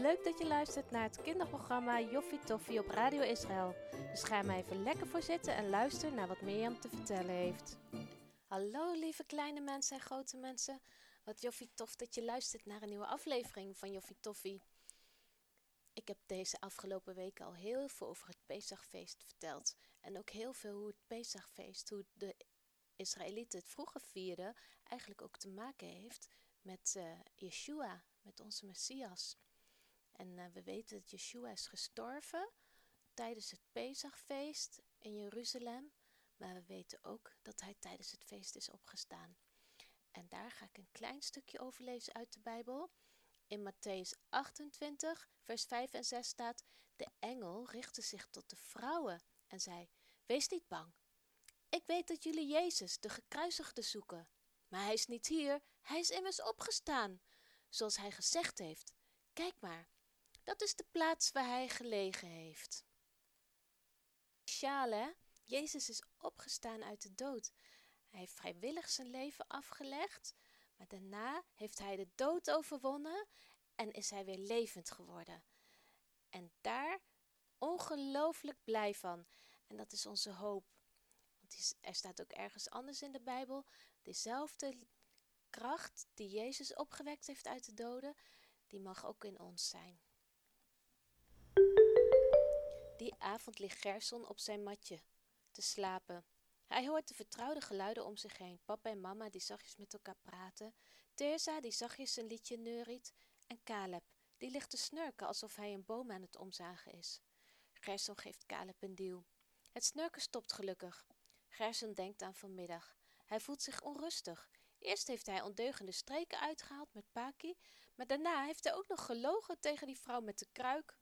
Leuk dat je luistert naar het kinderprogramma Joffie Toffie op Radio Israël. Dus ga maar even lekker voor zitten en luister naar wat Mirjam te vertellen heeft. Hallo lieve kleine mensen en grote mensen. Wat Joffie tof dat je luistert naar een nieuwe aflevering van Joffie Toffie. Ik heb deze afgelopen weken al heel veel over het Pesachfeest verteld. En ook heel veel hoe het Pesachfeest, hoe de Israëlieten het vroeger vierden, eigenlijk ook te maken heeft met uh, Yeshua, met onze Messias. En uh, we weten dat Yeshua is gestorven tijdens het Pesachfeest in Jeruzalem. Maar we weten ook dat hij tijdens het feest is opgestaan. En daar ga ik een klein stukje over lezen uit de Bijbel. In Matthäus 28, vers 5 en 6 staat: De engel richtte zich tot de vrouwen en zei: Wees niet bang. Ik weet dat jullie Jezus, de gekruisigde, zoeken. Maar hij is niet hier, hij is immers opgestaan, zoals hij gezegd heeft. Kijk maar, dat is de plaats waar hij gelegen heeft. Speciaal, hè? Jezus is opgestaan uit de dood. Hij heeft vrijwillig zijn leven afgelegd, maar daarna heeft hij de dood overwonnen en is hij weer levend geworden. En daar ongelooflijk blij van. En dat is onze hoop. Want er staat ook ergens anders in de Bijbel: dezelfde kracht die Jezus opgewekt heeft uit de doden, die mag ook in ons zijn. Die avond ligt Gerson op zijn matje te slapen. Hij hoort de vertrouwde geluiden om zich heen. Papa en mama die zachtjes met elkaar praten. Teresa die zachtjes een liedje neuriet. En Caleb, die ligt te snurken alsof hij een boom aan het omzagen is. Gerson geeft Caleb een duw. Het snurken stopt gelukkig. Gerson denkt aan vanmiddag. Hij voelt zich onrustig. Eerst heeft hij ondeugende streken uitgehaald met Paki, maar daarna heeft hij ook nog gelogen tegen die vrouw met de kruik.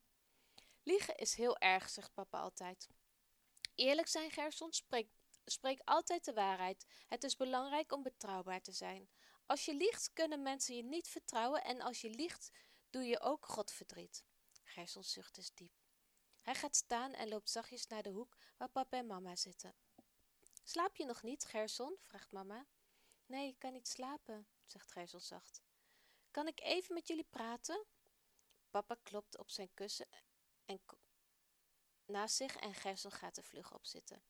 Liegen is heel erg, zegt papa altijd. Eerlijk zijn, Gerson, spreek, spreek altijd de waarheid. Het is belangrijk om betrouwbaar te zijn. Als je liegt, kunnen mensen je niet vertrouwen en als je liegt, doe je ook God verdriet. Zucht is diep. Hij gaat staan en loopt zachtjes naar de hoek waar papa en mama zitten. Slaap je nog niet, Gerson? vraagt mama. Nee, ik kan niet slapen, zegt Gerson zacht. Kan ik even met jullie praten? Papa klopt op zijn kussen en naast zich en Gerson gaat er vlug op zitten.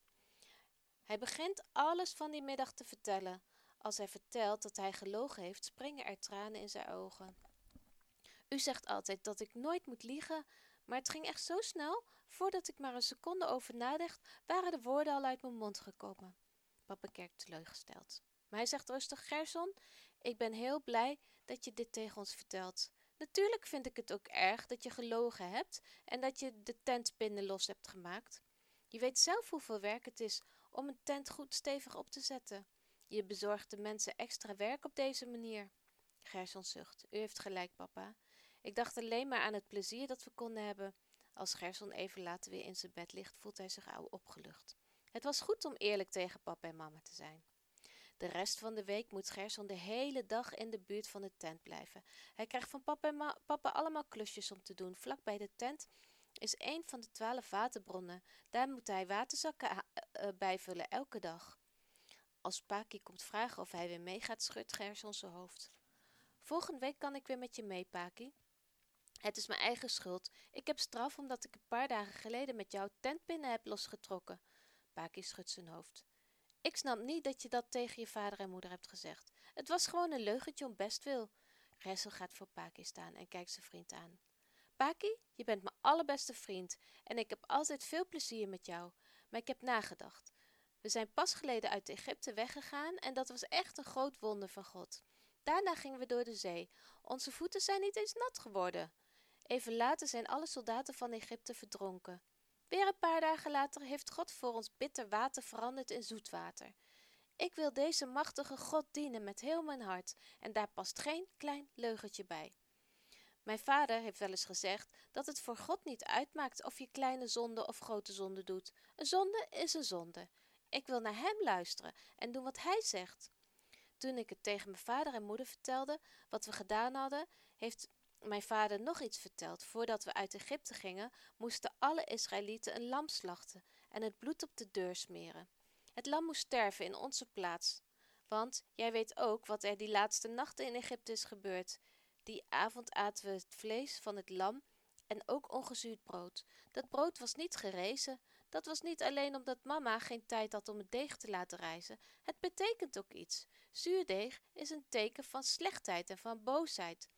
Hij begint alles van die middag te vertellen. Als hij vertelt dat hij gelogen heeft, springen er tranen in zijn ogen. U zegt altijd dat ik nooit moet liegen, maar het ging echt zo snel. Voordat ik maar een seconde over nadacht, waren de woorden al uit mijn mond gekomen. Papa kijkt teleurgesteld. Maar hij zegt rustig: Gerson, ik ben heel blij dat je dit tegen ons vertelt. Natuurlijk vind ik het ook erg dat je gelogen hebt en dat je de tentpinnen los hebt gemaakt. Je weet zelf hoeveel werk het is om een tent goed stevig op te zetten. Je bezorgt de mensen extra werk op deze manier. Gerson zucht. U heeft gelijk, papa. Ik dacht alleen maar aan het plezier dat we konden hebben. Als Gerson even later weer in zijn bed ligt, voelt hij zich ouw opgelucht. Het was goed om eerlijk tegen papa en mama te zijn. De rest van de week moet Gerson de hele dag in de buurt van de tent blijven. Hij krijgt van papa en papa allemaal klusjes om te doen. Vlak bij de tent is een van de twaalf waterbronnen. Daar moet hij waterzakken uh, bijvullen elke dag. Als Paki komt vragen of hij weer meegaat, schudt Gerson zijn hoofd. Volgende week kan ik weer met je mee, Paki. Het is mijn eigen schuld. Ik heb straf omdat ik een paar dagen geleden met jou tentpinnen heb losgetrokken. Paki schudt zijn hoofd. Ik snap niet dat je dat tegen je vader en moeder hebt gezegd. Het was gewoon een leugentje om bestwil. Ressel gaat voor Paki staan en kijkt zijn vriend aan. Paki, je bent mijn allerbeste vriend en ik heb altijd veel plezier met jou. Maar ik heb nagedacht. We zijn pas geleden uit Egypte weggegaan en dat was echt een groot wonder van God. Daarna gingen we door de zee. Onze voeten zijn niet eens nat geworden. Even later zijn alle soldaten van Egypte verdronken. Weer een paar dagen later heeft God voor ons bitter water veranderd in zoet water. Ik wil deze machtige God dienen met heel mijn hart en daar past geen klein leugentje bij. Mijn vader heeft wel eens gezegd dat het voor God niet uitmaakt of je kleine zonde of grote zonde doet. Een zonde is een zonde. Ik wil naar hem luisteren en doen wat hij zegt. Toen ik het tegen mijn vader en moeder vertelde wat we gedaan hadden, heeft mijn vader nog iets verteld. Voordat we uit Egypte gingen, moesten alle Israëlieten een lam slachten en het bloed op de deur smeren. Het lam moest sterven in onze plaats. Want jij weet ook wat er die laatste nachten in Egypte is gebeurd. Die avond aten we het vlees van het lam en ook ongezuurd brood. Dat brood was niet gerezen. Dat was niet alleen omdat mama geen tijd had om het deeg te laten rijzen. Het betekent ook iets. Zuurdeeg is een teken van slechtheid en van boosheid.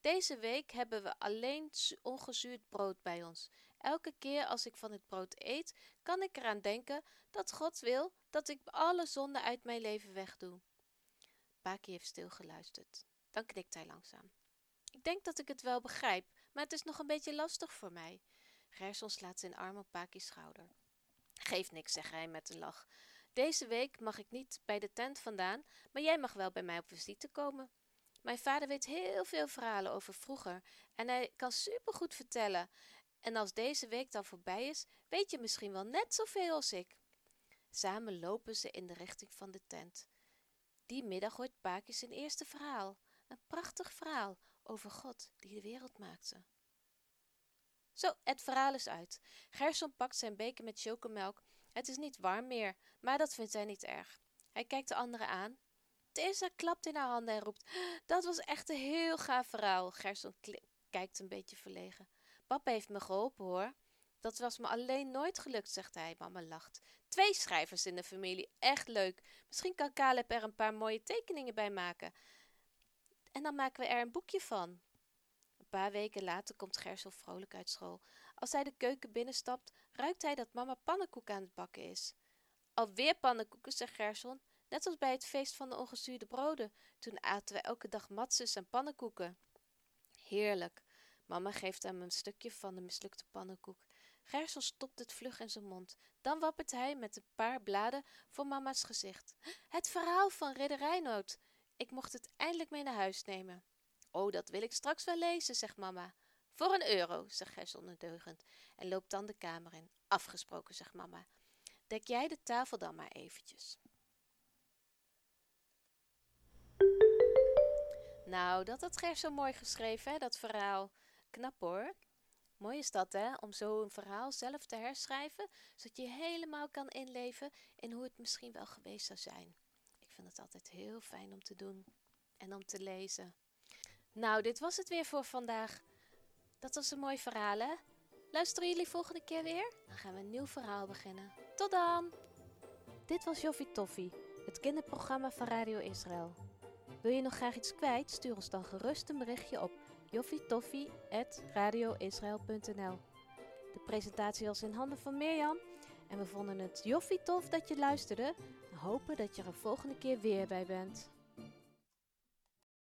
Deze week hebben we alleen ongezuurd brood bij ons. Elke keer als ik van het brood eet, kan ik eraan denken dat God wil dat ik alle zonden uit mijn leven wegdoe. Paki heeft stil geluisterd. Dan knikt hij langzaam. Ik denk dat ik het wel begrijp, maar het is nog een beetje lastig voor mij. Gerson slaat zijn arm op Paki's schouder. Geef niks, zegt hij met een lach. Deze week mag ik niet bij de tent vandaan, maar jij mag wel bij mij op visite komen. Mijn vader weet heel veel verhalen over vroeger en hij kan supergoed vertellen. En als deze week dan voorbij is, weet je misschien wel net zoveel als ik. Samen lopen ze in de richting van de tent. Die middag hoort Paki zijn eerste verhaal. Een prachtig verhaal over God die de wereld maakte. Zo, het verhaal is uit. Gerson pakt zijn beker met chocomelk. Het is niet warm meer, maar dat vindt hij niet erg. Hij kijkt de anderen aan. Tessa klapt in haar handen en roept: Dat was echt een heel gaaf verhaal. Gerson kijkt een beetje verlegen. Papa heeft me geholpen hoor. Dat was me alleen nooit gelukt, zegt hij. Mama lacht. Twee schrijvers in de familie, echt leuk. Misschien kan Caleb er een paar mooie tekeningen bij maken. En dan maken we er een boekje van. Een paar weken later komt Gersel vrolijk uit school. Als hij de keuken binnenstapt, ruikt hij dat mama pannenkoeken aan het bakken is. Alweer pannenkoeken, zegt Gerson. Net als bij het feest van de ongezuurde broden. Toen aten we elke dag matses en pannenkoeken. Heerlijk. Mama geeft hem een stukje van de mislukte pannenkoek. Gersel stopt het vlug in zijn mond. Dan wappert hij met een paar bladen voor mama's gezicht. Het verhaal van ridder Reinoud. Ik mocht het eindelijk mee naar huis nemen. Oh, dat wil ik straks wel lezen, zegt mama. Voor een euro, zegt Gersel ondeugend en loopt dan de kamer in. Afgesproken, zegt mama. Dek jij de tafel dan maar eventjes. Nou, dat had Gersel mooi geschreven, hè, dat verhaal. Knap hoor. Mooi is dat, hè? Om zo'n verhaal zelf te herschrijven, zodat je helemaal kan inleven in hoe het misschien wel geweest zou zijn. Ik vind het altijd heel fijn om te doen en om te lezen. Nou, dit was het weer voor vandaag. Dat was een mooi verhaal, hè? Luisteren jullie volgende keer weer? Dan gaan we een nieuw verhaal beginnen. Tot dan! Dit was Joffie Toffie, het kinderprogramma van Radio Israël. Wil je nog graag iets kwijt? Stuur ons dan gerust een berichtje op joffitoffie.radioisrael.nl De presentatie was in handen van Mirjam en we vonden het joffie tof dat je luisterde en hopen dat je er volgende keer weer bij bent.